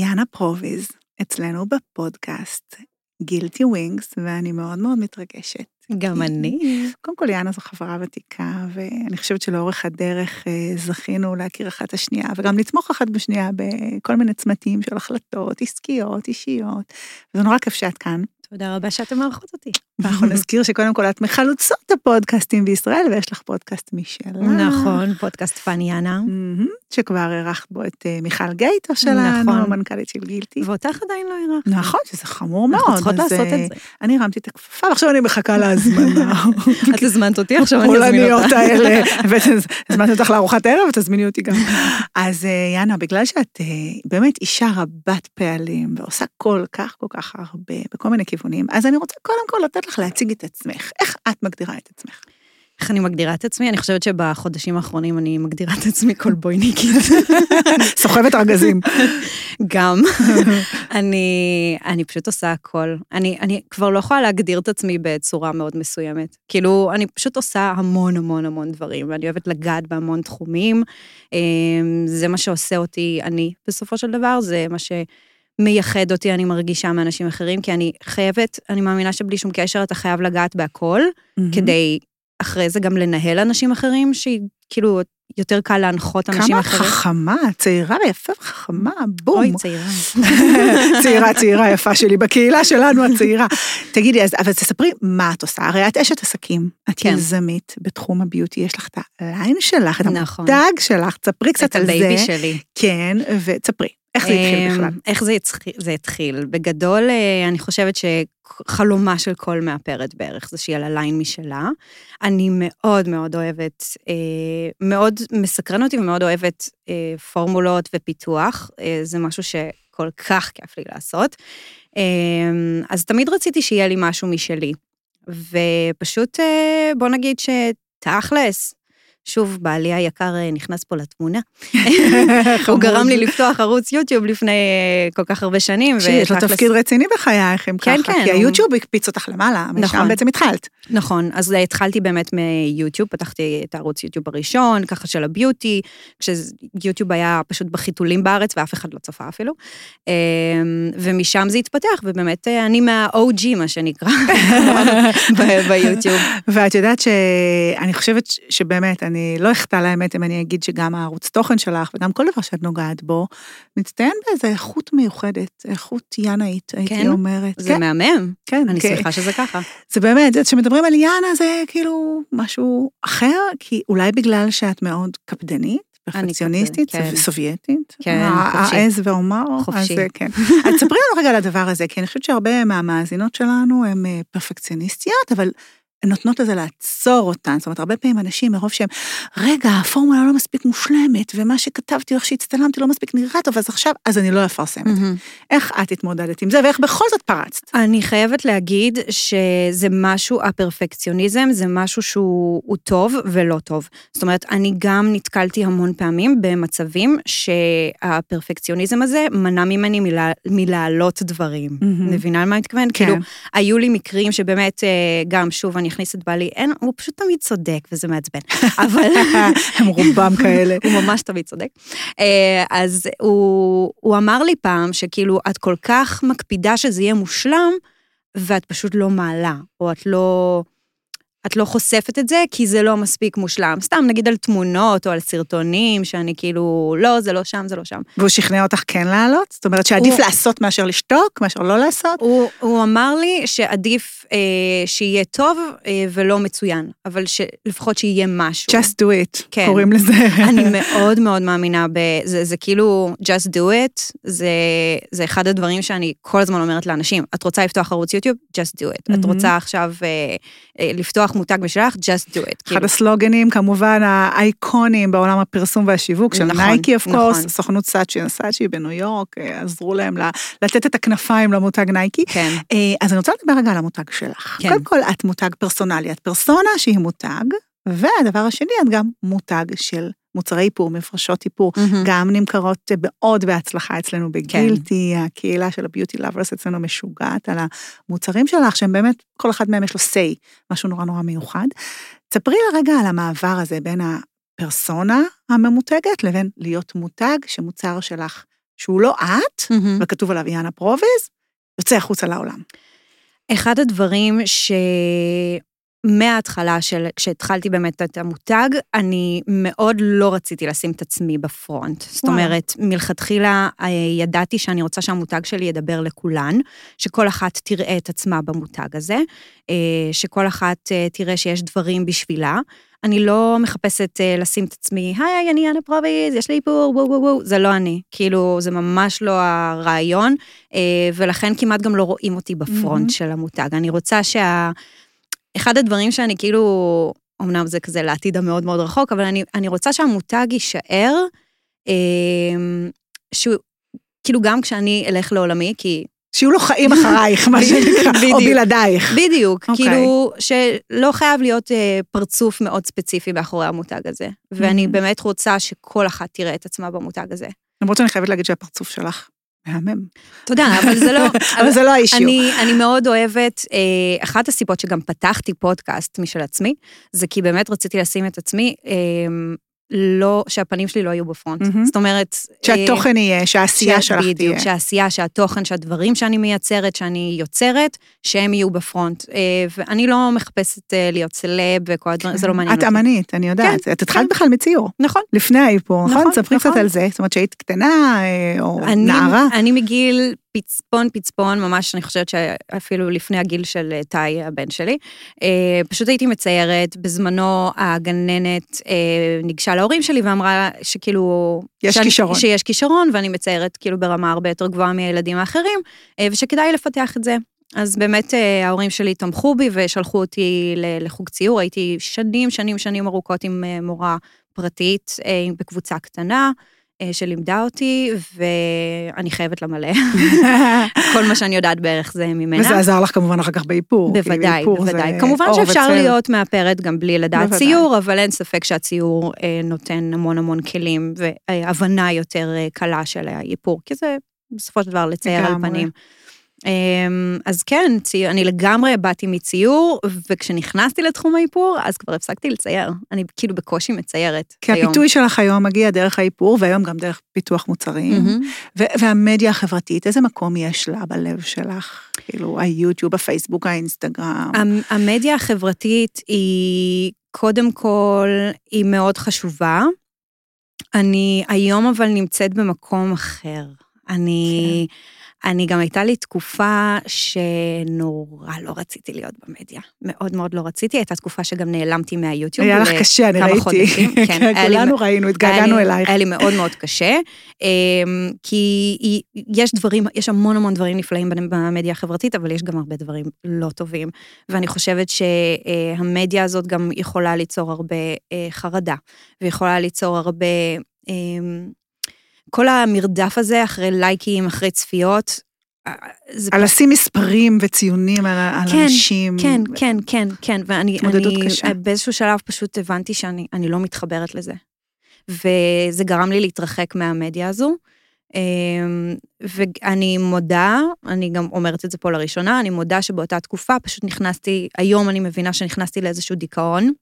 יאנה פרוביז, אצלנו בפודקאסט Guilty Wings, ואני מאוד מאוד מתרגשת. גם אני. קודם כל, יאנה זו חברה ותיקה, ואני חושבת שלאורך הדרך אה, זכינו להכיר אחת את השנייה, וגם לתמוך אחת בשנייה בכל מיני צמתים של החלטות עסקיות, אישיות, וזה נורא כיף שאת כאן. תודה רבה שאתם מארחות אותי. ואנחנו נזכיר שקודם כל את מחלוצות הפודקאסטים בישראל, ויש לך פודקאסט משלה. נכון, פודקאסט פניאנה. שכבר אירחת בו את אה, מיכל גייטו שלנו, נכון. המנכ"לית של גילטי. ואותך עדיין לא אירחתי. נכון, שזה חמור מאוד. אנחנו צריכות לעשות אה, את זה. אני הרמתי את הכפפה, ועכשיו אני מחכה להזמנה. את הזמנת אותי, עכשיו אני אזמין הפולניות אותך. האלה, והזמנתי אותך לארוחת ערב ותזמיני אותי גם. אז אה, יאנה, בגלל שאת אה, באמת אישה רבת פעלים ועושה כל כך כל כך הרבה בכל מיני כיוונים, אז אני רוצה קודם כל לתת לך להציג את עצמך. איך את מגדירה את עצמך? איך אני מגדירה את עצמי? אני חושבת שבחודשים האחרונים אני מגדירה את עצמי קולבויניקית. סוחבת ארגזים. גם. אני, אני פשוט עושה הכל. אני, אני כבר לא יכולה להגדיר את עצמי בצורה מאוד מסוימת. כאילו, אני פשוט עושה המון המון המון דברים, ואני אוהבת לגעת בהמון תחומים. אמ, זה מה שעושה אותי אני, בסופו של דבר, זה מה שמייחד אותי, אני מרגישה מאנשים אחרים, כי אני חייבת, אני מאמינה שבלי שום קשר אתה חייב לגעת בהכל, כדי אחרי זה גם לנהל אנשים אחרים, שכאילו יותר קל להנחות אנשים כמה את אחרים. חכמה, צעירה ויפה וחכמה, בום. אוי, צעירה. צעירה, צעירה יפה שלי, בקהילה שלנו הצעירה. תגידי, אז, אבל תספרי מה את עושה. הרי את אשת עסקים, את כן. יזמית בתחום ה beauty, יש לך את ה line שלך, את נכון. המותג שלך, תספרי קצת את על זה. ה baby שלי. כן, ותספרי, איך זה התחיל אמ, בכלל? איך זה התחיל? זה התחיל? בגדול, אה, אני חושבת שחלומה של כל מאפרת בערך זה שיהיה לה line משלה. אני מאוד מאוד אוהבת, אה, מאוד מסקרן אותי ומאוד אוהבת אה, פורמולות ופיתוח. זה משהו שכל כך כיף לי לעשות. אה, אז תמיד רציתי שיהיה לי משהו משלי. ופשוט, בוא נגיד שתכלס, שוב, בעלי היקר אה, נכנס פה לתמונה. הוא גרם לי לפתוח ערוץ יוטיוב לפני אה, כל כך הרבה שנים. שיש לו תפקיד רציני בחייך, אם כן, ככה, כן, כי הוא- היוטיוב הקפיץ אותך למעלה, משם נכון. בעצם התחלת. נכון, אז התחלתי באמת מיוטיוב, פתחתי את הערוץ יוטיוב הראשון, ככה של הביוטי, כשיוטיוב היה פשוט בחיתולים בארץ ואף אחד לא צפה אפילו. אמ, ומשם זה התפתח, ובאמת אה, אני מה-OG, מה שנקרא, ביוטיוב. ואת יודעת שאני חושבת שבאמת, אני לא אחטא לאמת אם אני אגיד שגם הערוץ תוכן שלך וגם כל דבר שאת נוגעת בו, מצטיין באיזו איכות מיוחדת, איכות ינאית, הייתי כן? אומרת. זה מהמם, כן, אני כן. שמחה שזה ככה. זה באמת, זה- על יאנה זה כאילו משהו אחר, כי אולי בגלל שאת מאוד קפדנית, פרפקציוניסטית, כן. סובייטית, כן, חופשי. העז ואומר, חופשי. אז אה, כן. אז ספרי לנו רגע על הדבר הזה, כי אני חושבת שהרבה מהמאזינות שלנו הן אה, פרפקציוניסטיות, אבל נותנות לזה לעצור אותן, זאת אומרת, הרבה פעמים אנשים, מרוב שהם, רגע, הפורמולה לא מספיק מושלמת, ומה שכתבתי, איך שהצטלמתי לא מספיק נראה טוב, אז עכשיו, אז אני לא אפרסם את זה. איך את התמודדת עם זה, ואיך בכל זאת פרצת? אני חייבת להגיד שזה משהו, הפרפקציוניזם זה משהו שהוא הוא טוב ולא טוב. זאת אומרת, אני גם נתקלתי המון פעמים במצבים שהפרפקציוניזם הזה מנע ממני מלה, מלהעלות דברים. מהמם. מבינה למה אני מתכוונת? כן. כאילו, היו לי מקרים שבאמת, אה, גם שוב, אני אכניס את בעלי, אין, הוא פשוט תמיד צודק וזה מעצבן. אבל... הם רובם כאלה. הוא ממש תמיד צודק. אה, אז הוא, הוא אמר לי פעם שכאילו, את כל כך מקפידה שזה יהיה מושלם, ואת פשוט לא מעלה, או את לא... את לא חושפת את זה כי זה לא מספיק מושלם. סתם נגיד על תמונות או על סרטונים, שאני כאילו, לא, זה לא שם, זה לא שם. והוא שכנע אותך כן לעלות? זאת אומרת שעדיף הוא- לעשות מאשר לשתוק, מאשר לא לעשות? הוא, הוא אמר לי שעדיף אה, שיהיה טוב אה, ולא מצוין, אבל שלפחות שיהיה משהו. Just do it, כן. קוראים לזה. אני מאוד מאוד מאמינה בזה, זה כאילו, just do it, זה, זה אחד הדברים שאני כל הזמן אומרת לאנשים, את רוצה לפתוח ערוץ יוטיוב? just do it. את מהמם. רוצה עכשיו אה, אה, לפתוח מותג משלך? just do it. אחד כאילו, הסלוגנים כמובן האייקונים בעולם הפרסום והשיווק של נכון, נייקי אוף נכון. קורס, סוכנות סאצ'י סאצ'י בניו יורק, אה, עזרו להם לתת את הכנפיים למותג נייקי. כן, אה, אז אני רוצה לדבר רגע על המותג שלך. כן. קודם כל, את מותג פרסונלי, את פרסונה שהיא מותג, והדבר השני, את גם מותג של מוצרי איפור, מברשות איפור, מהמם. גם נמכרות מאוד בהצלחה אצלנו ב Guilty, הקהילה של ה beauty lovers אצלנו משוגעת על המוצרים שלך, שהם באמת, כל אחד מהם יש לו say, משהו נורא נורא מיוחד. תספרי לה רגע על המעבר הזה בין הפרסונה הממותגת לבין להיות מותג שמוצר שלך שהוא לא את, מהמם. וכתוב עליו יאנה פרוביז, יוצא החוצה לעולם. אחד הדברים שמההתחלה של, כשהתחלתי באמת את המותג, אני מאוד לא רציתי לשים את עצמי בפרונט. זאת וואלה. אומרת, מלכתחילה אה, ידעתי שאני רוצה שהמותג שלי ידבר לכולן, שכל אחת תראה את עצמה במותג הזה, אה, שכל אחת אה, תראה שיש דברים בשבילה. אני לא מחפשת לשים את עצמי, היי, אני אנה פרוביז, יש לי איפור, וואו וואו וואו, זה לא אני. כאילו, זה ממש לא הרעיון, ולכן כמעט גם לא רואים אותי בפרונט מהמם. של המותג. אני רוצה שה... אחד הדברים שאני כאילו, אמנם זה כזה לעתיד המאוד מאוד רחוק, אבל אני, אני רוצה שהמותג יישאר, אה, שהוא, כאילו גם כשאני אלך לעולמי, כי שיהיו לו חיים אחרייך, מה שנקרא, או. בלעדייך. בדיוק, אוקיי. כאילו, שלא חייב להיות אה, פרצוף מאוד ספציפי מאחורי המותג הזה. ואני Mhm. באמת רוצה שכל אחת תראה את עצמה במותג הזה. למרות שאני חייבת להגיד שהפרצוף שלך מהמם. תודה, אבל זה לא... אבל זה לא האישיו. אני, אני מאוד אוהבת, אה, אחת הסיבות שגם פתחתי פודקאסט משל עצמי, זה כי באמת רציתי לשים את עצמי, אה, לא, שהפנים שלי לא יהיו בפרונט. מהמם. זאת אומרת... אה, שהתוכן יהיה, שהעשייה ש- שלך תהיה. בדיוק, שהעשייה, שהתוכן, שהדברים שאני מייצרת, שאני יוצרת, שהם יהיו בפרונט. אה, ואני לא מחפשת אה, להיות סלב וכל הדברים, זה לא מעניין את אותי. אמנית, אני יודעת. את התחלת כן. בכלל מציור. נכון. לפני האיפור, נכון? נכון, ספרי קצת נכון. על זה. זאת אומרת שהיית קטנה, אה, או אני, נערה. אני מגיל פצפון פצפון, ממש, אני חושבת שאפילו לפני הגיל של אה, טאי, הבן שלי. אה, פשוט הייתי מציירת, בזמנו הגננת אה, ניגשה להורים שלי ואמרה שכאילו... יש שאני- כישרון. שיש כישרון, ואני מציירת כאילו ברמה הרבה יותר גבוהה מהילדים האחרים, ושכדאי לפתח את זה. אז באמת ההורים שלי תמכו בי ושלחו אותי לחוג ציור, הייתי שנים, שנים, שנים ארוכות עם מורה פרטית בקבוצה קטנה. אה, שלימדה אותי, ואני חייבת לה מלא. כל מה שאני יודעת בערך זה ממנה. וזה עזר לך כמובן אחר כך באיפור. כי בוודאי, בוודאי. כמובן שאפשר וצל. להיות מאפרת גם בלי לדעת בוודאי. ציור, אבל אין ספק שהציור אה, נותן המון המון כלים והבנה יותר אה, קלה של האיפור, כי זה בסופו של דבר לצייר על. פנים. אמ, אז כן, ציור, אני לגמרי באתי מציור, וכשנכנסתי לתחום האיפור, אז כבר הפסקתי לצייר. אני כאילו בקושי מציירת כי היום. הפיתוי שלך היום מגיע דרך האיפור, והיום גם דרך פיתוח מוצרים. מהמם. ו- והמדיה החברתית, איזה מקום יש לה בלב שלך? כאילו, היוטיוב, הפייסבוק, האינסטגרם. המ- המדיה החברתית היא, קודם כל, היא מאוד חשובה. אני היום אבל נמצאת במקום אחר. אני, אני גם הייתה לי תקופה שנורא לא רציתי להיות במדיה. מאוד מאוד לא רציתי. הייתה תקופה שגם נעלמתי מהיוטיוב. היה לך קשה, אני ראיתי. חודשים. כן, לי כולנו ראינו, התגעגענו לי- אלייך. היה לי מאוד מאוד קשה, אמ, כי יש דברים, יש המון המון דברים נפלאים במדיה החברתית, אבל יש גם הרבה דברים לא טובים. ואני חושבת שהמדיה הזאת גם יכולה ליצור הרבה אה, חרדה, ויכולה ליצור הרבה... כל המרדף הזה אחרי לייקים, אחרי צפיות, אה, זה על לשים מספרים וציונים על על כן, אנשים. כן, כן, כן, כן, ואני אני, קשה. באיזשהו שלב פשוט הבנתי שאני אני לא מתחברת לזה. וזה גרם לי להתרחק מהמדיה הזו. אמ, ואני מודה, אני גם אומרת את זה פה לראשונה, אני מודה שבאותה תקופה פשוט נכנסתי, היום אני מבינה שנכנסתי לאיזשהו דיכאון,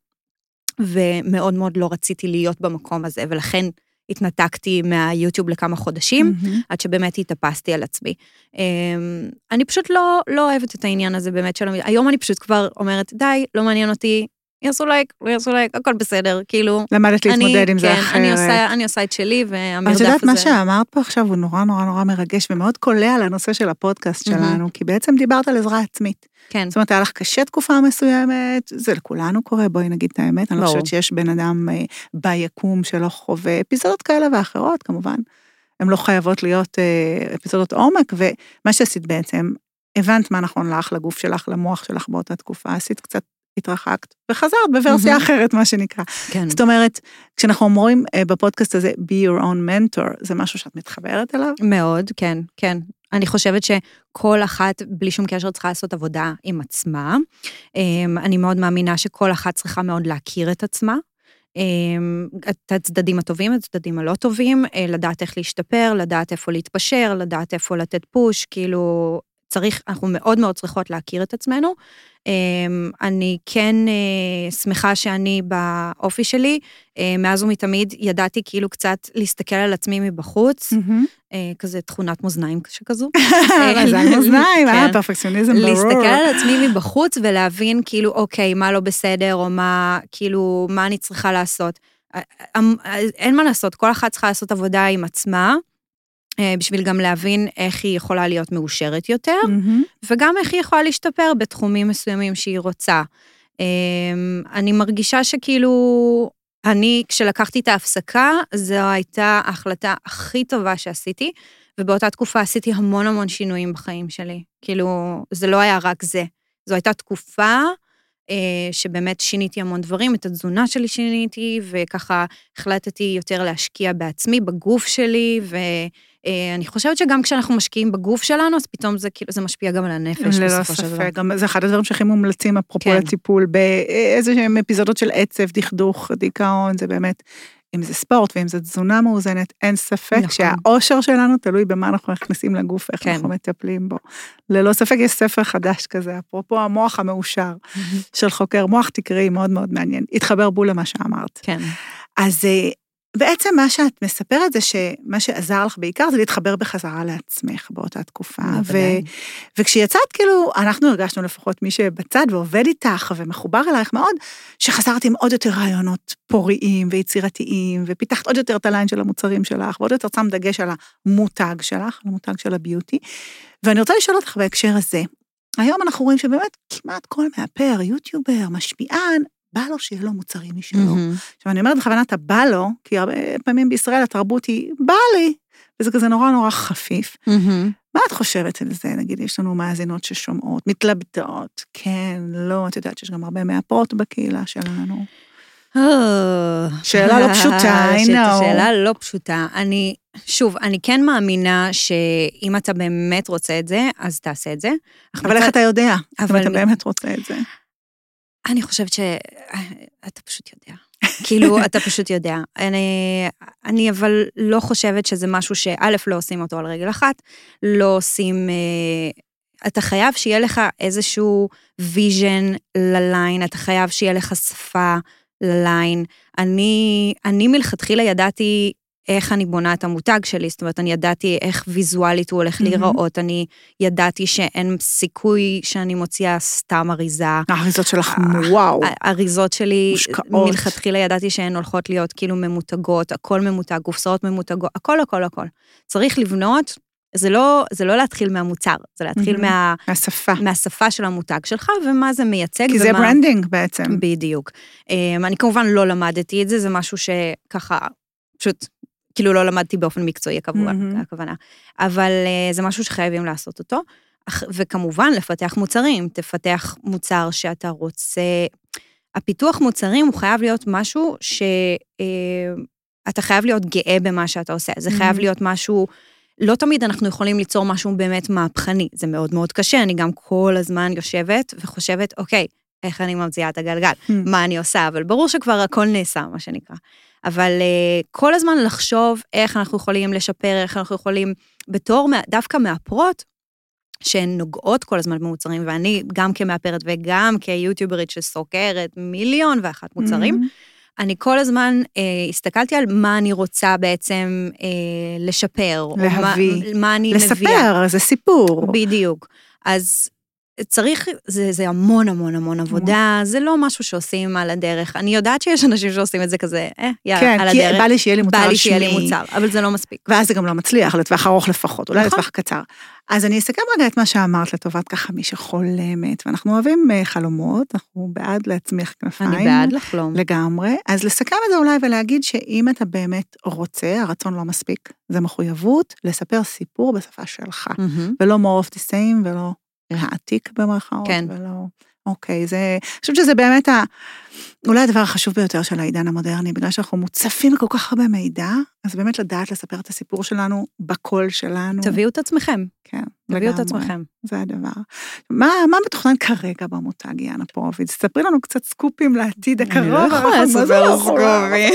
ומאוד מאוד לא רציתי להיות במקום הזה, ולכן התנתקתי מהיוטיוב לכמה חודשים. מהמם. עד שבאמת התאפסתי על עצמי. אמ, אני פשוט לא, לא אוהבת את העניין הזה באמת של. היום אני פשוט כבר אומרת, די, לא מעניין אותי, יעשו לייק, לא יעשו לייק, הכל בסדר, כאילו. למדת אני, להתמודד עם זה כן, אחרת. אני עושה, אני עושה את שלי, והמרדף את הזה... יודעת, מה שאמרת פה עכשיו הוא נורא נורא נורא מרגש ומאוד קולע לנושא של הפודקאסט מהמם. שלנו, כי בעצם דיברת על עזרה עצמית. כן, זאת אומרת, היה לך קשה תקופה מסוימת, זה לכולנו קורה, בואי נגיד את האמת, אני לא. חושבת שיש בן אדם אה, ביקום שלא חווה אפיזודות כאלה ואחרות, כמובן. הן לא חייבות להיות אה, אפיזודות עומק, ומה שעשית בעצם, הבנת מה נכון לך, לגוף שלך, למוח שלך באותה תקופה, עשית קצת, התרחקת, וחזרת בוורסיה. אחרת, מה שנקרא. כן. זאת אומרת, כשאנחנו אומרים אה, בפודקאסט הזה, be your own mentor, זה משהו שאת מתחברת אליו? מאוד, כן, כן. אני חושבת שכל אחת, בלי שום קשר, צריכה לעשות עבודה עם עצמה. אמ, אני מאוד מאמינה שכל אחת צריכה מאוד להכיר את עצמה. אמ, את הצדדים הטובים, את הצדדים הלא טובים, אה, לדעת איך להשתפר, לדעת איפה להתפשר, לדעת איפה לתת פוש, כאילו, צריך, אנחנו מאוד מאוד צריכות להכיר את עצמנו. אמ, אני כן אה, שמחה שאני באופי שלי, אה, מאז ומתמיד ידעתי כאילו קצת להסתכל על עצמי מבחוץ, אה, כזה תכונת מאזניים שכזו. מאזניים מאזניים, אה, כן. פרפקציוניזם ברור. להסתכל על עצמי מבחוץ ולהבין כאילו, אוקיי, מה לא בסדר, או מה, כאילו, מה אני צריכה לעשות. אין מה לעשות, כל אחת צריכה לעשות עבודה עם עצמה. אה, בשביל גם להבין איך היא יכולה להיות מאושרת יותר, מהמם. וגם איך היא יכולה להשתפר בתחומים מסוימים שהיא רוצה. אמ, אני מרגישה שכאילו, אני, כשלקחתי את ההפסקה, זו הייתה ההחלטה הכי טובה שעשיתי, ובאותה תקופה עשיתי המון המון שינויים בחיים שלי. כאילו, זה לא היה רק זה. זו הייתה תקופה אה, שבאמת שיניתי המון דברים, את התזונה שלי שיניתי, וככה החלטתי יותר להשקיע בעצמי, בגוף שלי, ואני חושבת שגם כשאנחנו משקיעים בגוף שלנו, אז פתאום זה כאילו, זה משפיע גם על הנפש ללא בסופו של דבר. ספק, גם זה אחד הדברים שהכי מומלצים אפרופו כן. לטיפול, באיזה שהם אפיזודות של עצב, דכדוך, דיכאון, זה באמת, אם זה ספורט ואם זה תזונה מאוזנת, אין ספק נכון. שהאושר שלנו תלוי במה אנחנו מכניסים לגוף, איך כן. אנחנו מטפלים בו. ללא ספק יש ספר חדש כזה, אפרופו המוח המאושר של חוקר מוח, תקראי, מאוד מאוד מעניין. התחבר בול למה שאמרת. כן. אז אה, בעצם מה שאת מספרת זה שמה שעזר לך בעיקר זה להתחבר בחזרה לעצמך באותה תקופה. ו-. וכשיצאת, כאילו, אנחנו הרגשנו לפחות מי שבצד ועובד איתך ומחובר אלייך מאוד, שחזרת עם עוד יותר רעיונות פוריים ויצירתיים, ופיתחת עוד יותר את הליין של המוצרים שלך, ועוד יותר שם דגש על המותג שלך, על המותג של הביוטי. ואני רוצה לשאול אותך בהקשר הזה, היום אנחנו רואים שבאמת כמעט כל מאפר, יוטיובר, משפיען, בא לו שיהיה לו מוצרים משלו. מהמם. עכשיו, אני אומרת בכוונה את הבא לו, כי הרבה פעמים בישראל התרבות היא, בא לי, וזה כזה נורא נורא חפיף. מהמם. מה את חושבת על זה? נגיד, יש לנו מאזינות ששומעות, מתלבטות, כן, לא, את יודעת שיש גם הרבה מאפרות בקהילה שלנו. שאלה לא פשוטה, I know. שאלה לא פשוטה. אני, שוב, אני כן מאמינה שאם אתה באמת רוצה את זה, אז תעשה את זה. אבל איך אתה יודע, אם אתה באמת רוצה את זה? אני חושבת שאתה פשוט יודע. כאילו, אתה פשוט יודע. אני, אני אבל לא חושבת שזה משהו שא', לא עושים אותו על רגל אחת, לא עושים... אה, אתה חייב שיהיה לך איזשהו vision ל line, אתה חייב שיהיה לך שפה ל line. אני, אני מלכתחילה ידעתי איך אני בונה את המותג שלי, זאת אומרת, אני ידעתי איך ויזואלית הוא הולך אממ. להיראות, אני ידעתי שאין סיכוי שאני מוציאה סתם אריזה. האריזות שלך, אה, וואו. האריזות שלי, מושקעות. מלכתחילה ידעתי שהן הולכות להיות כאילו ממותגות, הכל ממותג, קופסאות ממותגות, הכל, הכל, הכל. צריך לבנות, זה לא, זה לא להתחיל מהמוצר, זה להתחיל אממ. מה, השפה. מהשפה של המותג שלך ומה זה מייצג. כי זה ומה- branding בעצם. בדיוק. אמ, אני כמובן לא למדתי את זה, זה משהו שככה, פשוט, כאילו לא למדתי באופן מקצועי מהמם. זה הכוונה. אבל אה, זה משהו שחייבים לעשות אותו. וכמובן, לפתח מוצרים, תפתח מוצר שאתה רוצה... הפיתוח מוצרים הוא חייב להיות משהו שאתה חייב להיות גאה במה שאתה עושה. זה חייב Mhm. להיות משהו... לא תמיד אנחנו יכולים ליצור משהו באמת מהפכני, זה מאוד מאוד קשה, אני גם כל הזמן יושבת וחושבת, אוקיי, איך אני ממציאה את הגלגל, Hmm. מה אני עושה, אבל ברור שכבר הכל נעשה, מה שנקרא. אבל uh, כל הזמן לחשוב איך אנחנו יכולים לשפר, איך אנחנו יכולים, בתור, דווקא מאפרות, שהן נוגעות כל הזמן במוצרים, ואני גם כמאפרת וגם כיוטיוברית שסוקרת מיליון ואחת מוצרים, מהמם. אני כל הזמן אה, הסתכלתי על מה אני רוצה בעצם אה, לשפר. להביא. מה, מה אני מביאה. לספר, זה סיפור. בדיוק. אז צריך, זה, זה המון המון המון עבודה, זה לא משהו שעושים על הדרך. אני יודעת שיש אנשים שעושים את זה כזה, אה, יאללה, כן, על כי הדרך. בא לי שיהיה לי מוצר בא לי שיהיה לי. מוצר, אבל זה לא מספיק. ואז זה גם לא מצליח, לטווח ארוך לפחות, אולי נכון. לטווח קצר. אז אני אסכם רגע את מה שאמרת לטובת ככה מי שחולמת, ואנחנו אוהבים אה, חלומות, אנחנו בעד להצמיח כנפיים. אני בעד לחלום. לגמרי. אז לסכם את זה אולי ולהגיד שאם אתה באמת רוצה, הרצון לא מספיק. זה מחויבות לספר סיפור בשפה שלך, מהמם. ולא more of the same, ולא להעתיק במרכאות, כן. ולא... אוקיי, זה... אני חושבת שזה באמת ה... אולי הדבר החשוב ביותר של העידן המודרני, בגלל שאנחנו מוצפים בכל כך הרבה מידע, אז באמת לדעת לספר את הסיפור שלנו בקול שלנו. תביאו את עצמכם. תביאו את. עצמכם. זה הדבר. מה, מה מתוכנן כרגע במותג, יאנה פרוביץ? ספרי לנו קצת סקופים לעתיד הקרוב. אני לא יכולה לספר לא? סקופים.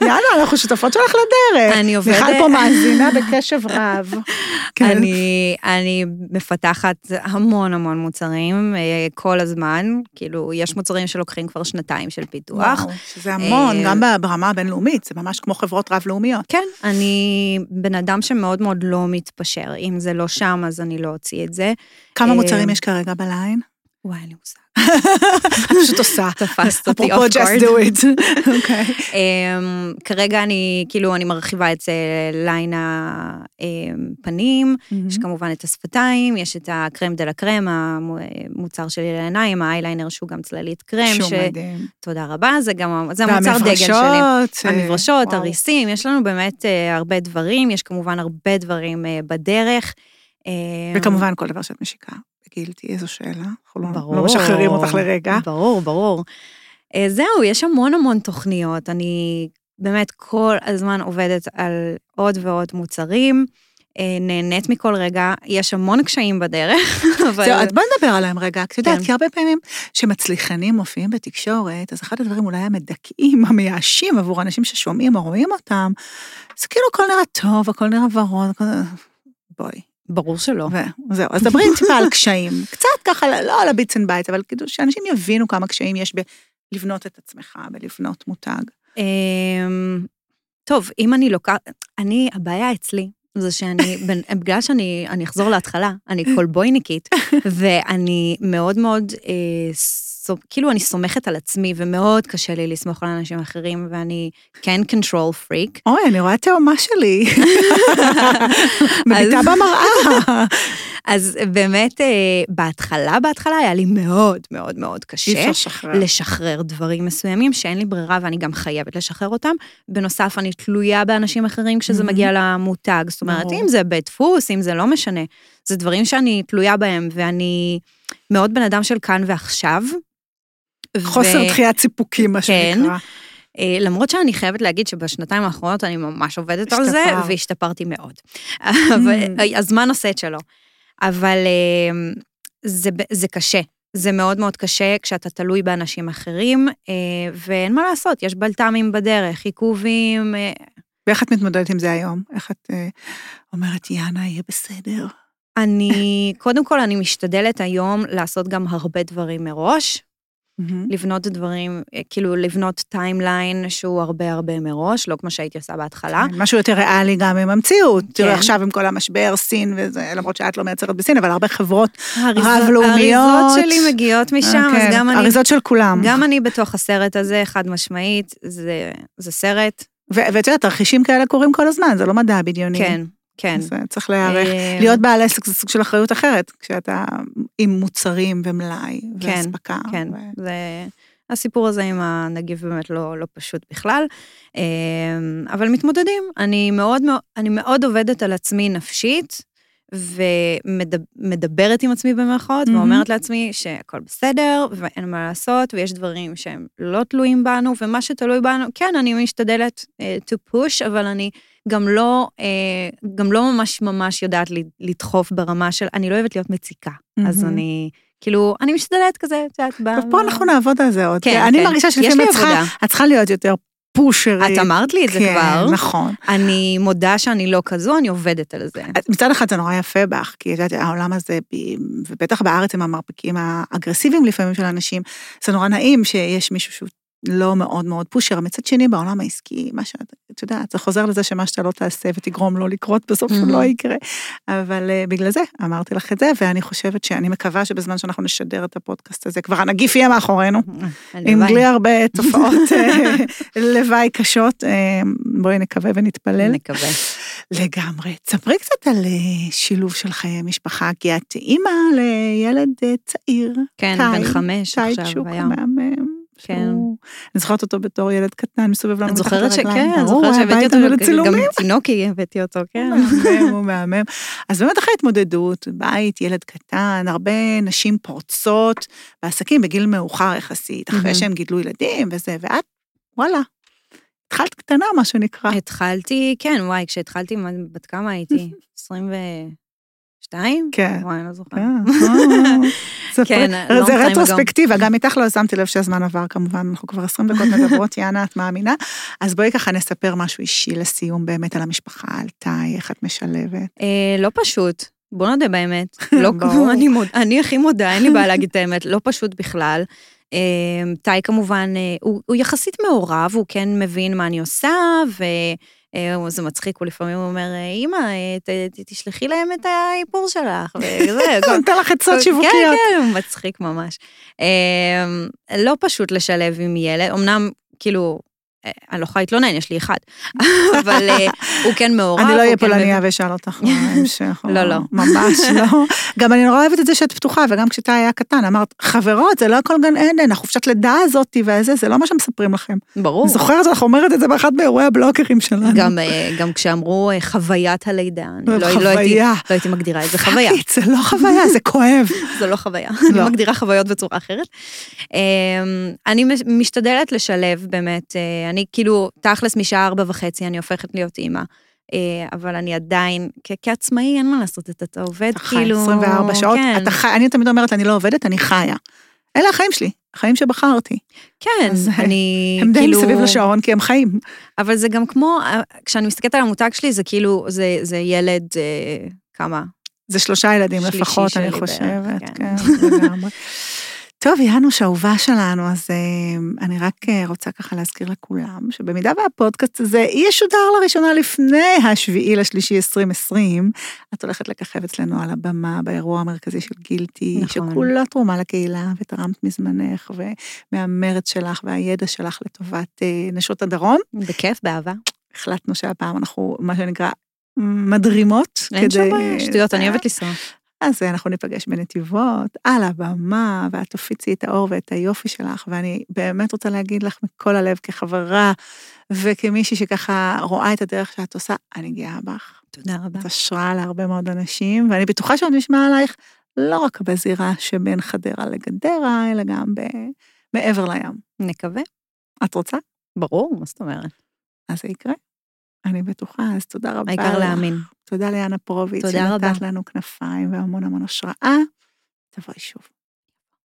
יאללה, אנחנו שותפות שלך לדרך. אני עובדת... מיכל פה מאזינה בקשב רב. כן. אני, אני מפתחת המון המון מוצרים אה, כל הזמן, כאילו, יש מוצרים שלוקחים כבר שנתיים של פיתוח. וואו, שזה המון, אה, גם ברמה הבינלאומית, זה ממש כמו חברות רב-לאומיות. כן, אני בן אדם שמאוד מאוד לא מתפשר. אם זה לא שם, אז אני לא אוציא את זה. כמה אה, מוצרים יש כרגע בליין? וואי, אין לי מושג. את פשוט עושה. תפסת אותי אפרופו off just guard. do it. אוקיי. אמ, כרגע אני, כאילו, אני מרחיבה את זה ליין הפנים, יש כמובן את השפתיים, יש את הקרם דה לה קרם, המוצר שלי לעיניים, האייליינר שהוא גם צללית קרם, שום ש... מדהים. תודה רבה, זה גם, זה המוצר דגל שלי. והמברשות. אה, המברשות. הריסים, יש לנו באמת אה, הרבה דברים, יש כמובן הרבה דברים בדרך. אה, וכמובן כל דבר שאת משיקה. גילתי, איזו שאלה. אנחנו לא- ברור. לא משחררים אותך לרגע. ברור, ברור. אה, זהו, יש המון המון תוכניות. אני באמת כל הזמן עובדת על עוד ועוד מוצרים, אה, נהנית מכל רגע, יש המון קשיים בדרך, אבל... זהו, אז בואי נדבר עליהם רגע, את יודעת, כן. כי הרבה פעמים שמצליחנים מופיעים בתקשורת, אז אחד הדברים אולי המדכאים, המייאשים עבור אנשים ששומעים או רואים אותם, זה כאילו הכל נראה טוב, הכל נראה ורוד. בואי. ברור שלא. וזהו, אז דברי טיפה על קשיים. קצת ככה, לא על ה bits and bytes, אבל כאילו שאנשים יבינו כמה קשיים יש בלבנות את עצמך, בלבנות מותג. אמ, טוב, אם אני לוקחת, אני, הבעיה אצלי, זה שאני, בגלל שאני, אני אחזור להתחלה, אני קולבויניקית, ואני מאוד מאוד, אה, כאילו אני סומכת על עצמי, ומאוד קשה לי לסמוך על אנשים אחרים, ואני כן control freak. אוי, אני רואה תאומה שלי. מביטה במראה. אז באמת, אה, בהתחלה, בהתחלה היה לי מאוד מאוד מאוד קשה. לשחרר. לשחרר דברים מסוימים שאין לי ברירה ואני גם חייבת לשחרר אותם. בנוסף, אני תלויה באנשים אחרים כשזה. מגיע למותג. זאת אומרת. אם זה בית דפוס, אם זה לא משנה. זה דברים שאני תלויה בהם, ואני מאוד בן אדם של כאן ועכשיו. חוסר ו- דחיית סיפוקים, מה כן. שנקרא. אה, למרות שאני חייבת להגיד שבשנתיים האחרונות אני ממש עובדת על זה, השתפרת. והשתפרתי מאוד. אממ. הזמן עושה את שלו. אבל אה, זה, זה קשה. זה מאוד מאוד קשה כשאתה תלוי באנשים אחרים, אה, ואין מה לעשות, יש בלת"מים בדרך, עיכובים. אה, ואיך את מתמודדת עם זה היום? איך את אה, אומרת, יאללה, יהיה בסדר? אני, קודם כל, אני משתדלת היום לעשות גם הרבה דברים מראש, אממ. לבנות דברים, אה, כאילו לבנות timeline שהוא הרבה הרבה מראש, לא כמו שהייתי עושה בהתחלה. כן, משהו יותר ריאלי גם עם המציאות. תראי, כן. עכשיו עם כל המשבר, סין וזה, למרות שאת לא מייצרת בסין, אבל הרבה חברות האריזות- רב-לאומיות. האריזות שלי מגיעות משם, כן, אז גם אני, אריזות של כולם. גם אני בתוך הסרט הזה, חד משמעית, זה, זה סרט, ואת יודעת, תרחישים כאלה קורים כל הזמן, זה לא מדע בדיוני. כן, כן. אז אה, צריך להיערך. אה, להיות בעל עסק זה סוג של אחריות אחרת, כשאתה עם מוצרים ומלאי כן, ואספקה. כן, ו- זה... הסיפור הזה עם הנגיף באמת לא, לא פשוט בכלל, אה, אבל מתמודדים. אני מאוד, אני מאוד עובדת על עצמי נפשית, ומדברת עם עצמי במרכאות, מהמם. ואומרת לעצמי שהכל בסדר, ואין מה לעשות, ויש דברים שהם לא תלויים בנו, ומה שתלוי בנו, כן, אני משתדלת אה, to push, אבל אני גם לא, אה, גם לא ממש ממש יודעת לדחוף ברמה של, אני לא אוהבת להיות מציקה. אז מהמם. אני, כאילו, אני משתדלת כזה, את יודעת, ב- טוב, פה אנחנו נעבוד על זה עוד. כן, אני כן. מרגישה יש שלפעמים את צריכה-. את צריכה להיות יותר פושרית. את אמרת לי את זה כן, כבר. נכון. אני מודה שאני לא כזו, אני עובדת על זה. אז מצד אחד זה נורא יפה בך, כי את יודעת, העולם הזה, ובטח בארץ עם המרפקים האגרסיביים לפעמים של אנשים, זה נורא נעים שיש מישהו שהוא לא מאוד מאוד פושר. מצד שני, בעולם העסקי, מה שאת, את יודעת, זה חוזר לזה שמה שאתה לא תעשה ותגרום לו לקרות, בסוף הוא Mhm. לא יקרה. אבל אה, בגלל זה אמרתי לך את זה, ואני חושבת שאני מקווה שבזמן שאנחנו נשדר את הפודקאסט הזה, כבר הנגיף יהיה מאחורינו. עם. בלי הרבה תופעות אה, לוואי קשות, אה, בואי נקווה ונתפלל. נקווה. לגמרי. תספרי קצת על שילוב של חיי משפחה, כי את אימא לילד צעיר. כן, בן חמש עכשיו היום. כן. אני זוכרת אותו בתור ילד קטן, מסובב לנו את מתחת זוכרת לרגליים. שכן, אני זוכרת שהבאתי בא אותו, גם. תינוקי הבאתי אותו, כן. הוא מהמם. אז באמת אחרי התמודדות, בית, ילד קטן, הרבה נשים פורצות בעסקים בגיל מאוחר יחסית, אחרי. שהם גידלו ילדים וזה, ואת, וואלה, התחלת קטנה, מה שנקרא. התחלתי, כן, וואי, כשהתחלתי, בת כמה הייתי? 22, שתיים? כן. וואי, אני לא זוכרת. כן, אה. כן, long זה. רטרוספקטיבה, גם איתך לא שמתי לב שהזמן עבר כמובן, אנחנו כבר 20 דקות מדברות, יאנה, את מאמינה? אז בואי ככה נספר משהו אישי לסיום באמת על המשפחה, על טאי, איך את משלבת. אה, לא פשוט, בוא נודה באמת. לא, ברור. אני, הכי מודה, אין לי בעיה להגיד את האמת, לא פשוט בכלל. אה, טי כמובן, אה, הוא, הוא יחסית מעורב, הוא כן מבין מה אני עושה, וזה מצחיק, הוא לפעמים אומר, אמא, אה, ת- ת- תשלחי להם את האיפור שלך, וזה, נותן לך עצות כן, שיווקיות. כן, הוא מצחיק ממש. אה, לא פשוט לשלב עם ילד, אמנם, כאילו, אה, אני לא יכולה להתלונן, יש לי אחד, אבל אה, הוא כן מעורב. אני לא אהיה כן פולניה ואשאל אותך בהמשך. לא, לא. ממש לא. גם אני נורא אוהבת את זה שאת פתוחה, וגם כשאתה היה קטן, אמרת, חברות, זה לא הכל גן עדן, החופשת לידה הזאת והזה, זה לא מה שמספרים לכם. ברור. אני זוכרת לך אומרת את זה באחד מאירועי הבלוקרים שלנו. גם, אה, כשאמרו אה, חוויית הלידה, אני לא, לא, הייתי. לא הייתי מגדירה את זה חוויה, זה לא חוויה, זה כואב. זו לא חוויה, לא. אני מגדירה חוויות בצורה אחרת. אה, אני מש- משתדלת לשלב באמת, אה, אני כאילו, תכלס משעה ארבע וחצי אני הופכת להיות אימא. אה, אבל אני עדיין, כעצמאי אין מה לעשות, אתה, אתה עובד אתה חי כאילו... 24 שעות, כן, אתה חי, אני תמיד אומרת, אני לא עובדת, אני חיה. אלה החיים שלי, החיים שבחרתי. כן, אז, אני הם די כאילו... מסביב לשעון כי הם חיים. אבל זה גם כמו, אה, כשאני מסתכלת על המותג שלי, זה כאילו, זה, זה ילד, אה, כמה? זה שלושה ילדים לפחות, אני שלי בערך, חושבת. כן. כן, לגמרי. טוב, יאנוש, אהובה שלנו, אז אה, אני רק אה, רוצה ככה להזכיר לכולם, שבמידה והפודקאסט הזה ישודר לראשונה לפני השביעי לשלישי 2020, את הולכת לככב אצלנו על הבמה באירוע המרכזי של גילטי, נכון. שכולה תרומה לקהילה, ותרמת מזמנך ומהמרץ שלך והידע שלך לטובת אה, נשות הדרום. בכיף, באהבה. החלטנו שהפעם אנחנו, מה שנקרא, מדרימות. אין שום כדי- בעיה, שטויות, אני אוהבת לנסוע. אז אנחנו ניפגש בנתיבות, על הבמה, ואת תפיצי את האור ואת היופי שלך, ואני באמת רוצה להגיד לך מכל הלב, כחברה וכמישהי שככה רואה את הדרך שאת עושה, אני גאה בך. תודה רבה. את השראה להרבה מאוד אנשים, ואני בטוחה שעוד נשמע עלייך לא רק בזירה שבין חדרה לגדרה, אלא גם ב... מעבר לים. נקווה. את רוצה? ברור, מה זאת אומרת? אז זה יקרה. אני בטוחה, אז תודה רבה. העיקר להאמין. תודה ליאנה פרוביץ, תודה רבה. שנתת לנו כנפיים והמון המון השראה. תבואי שוב.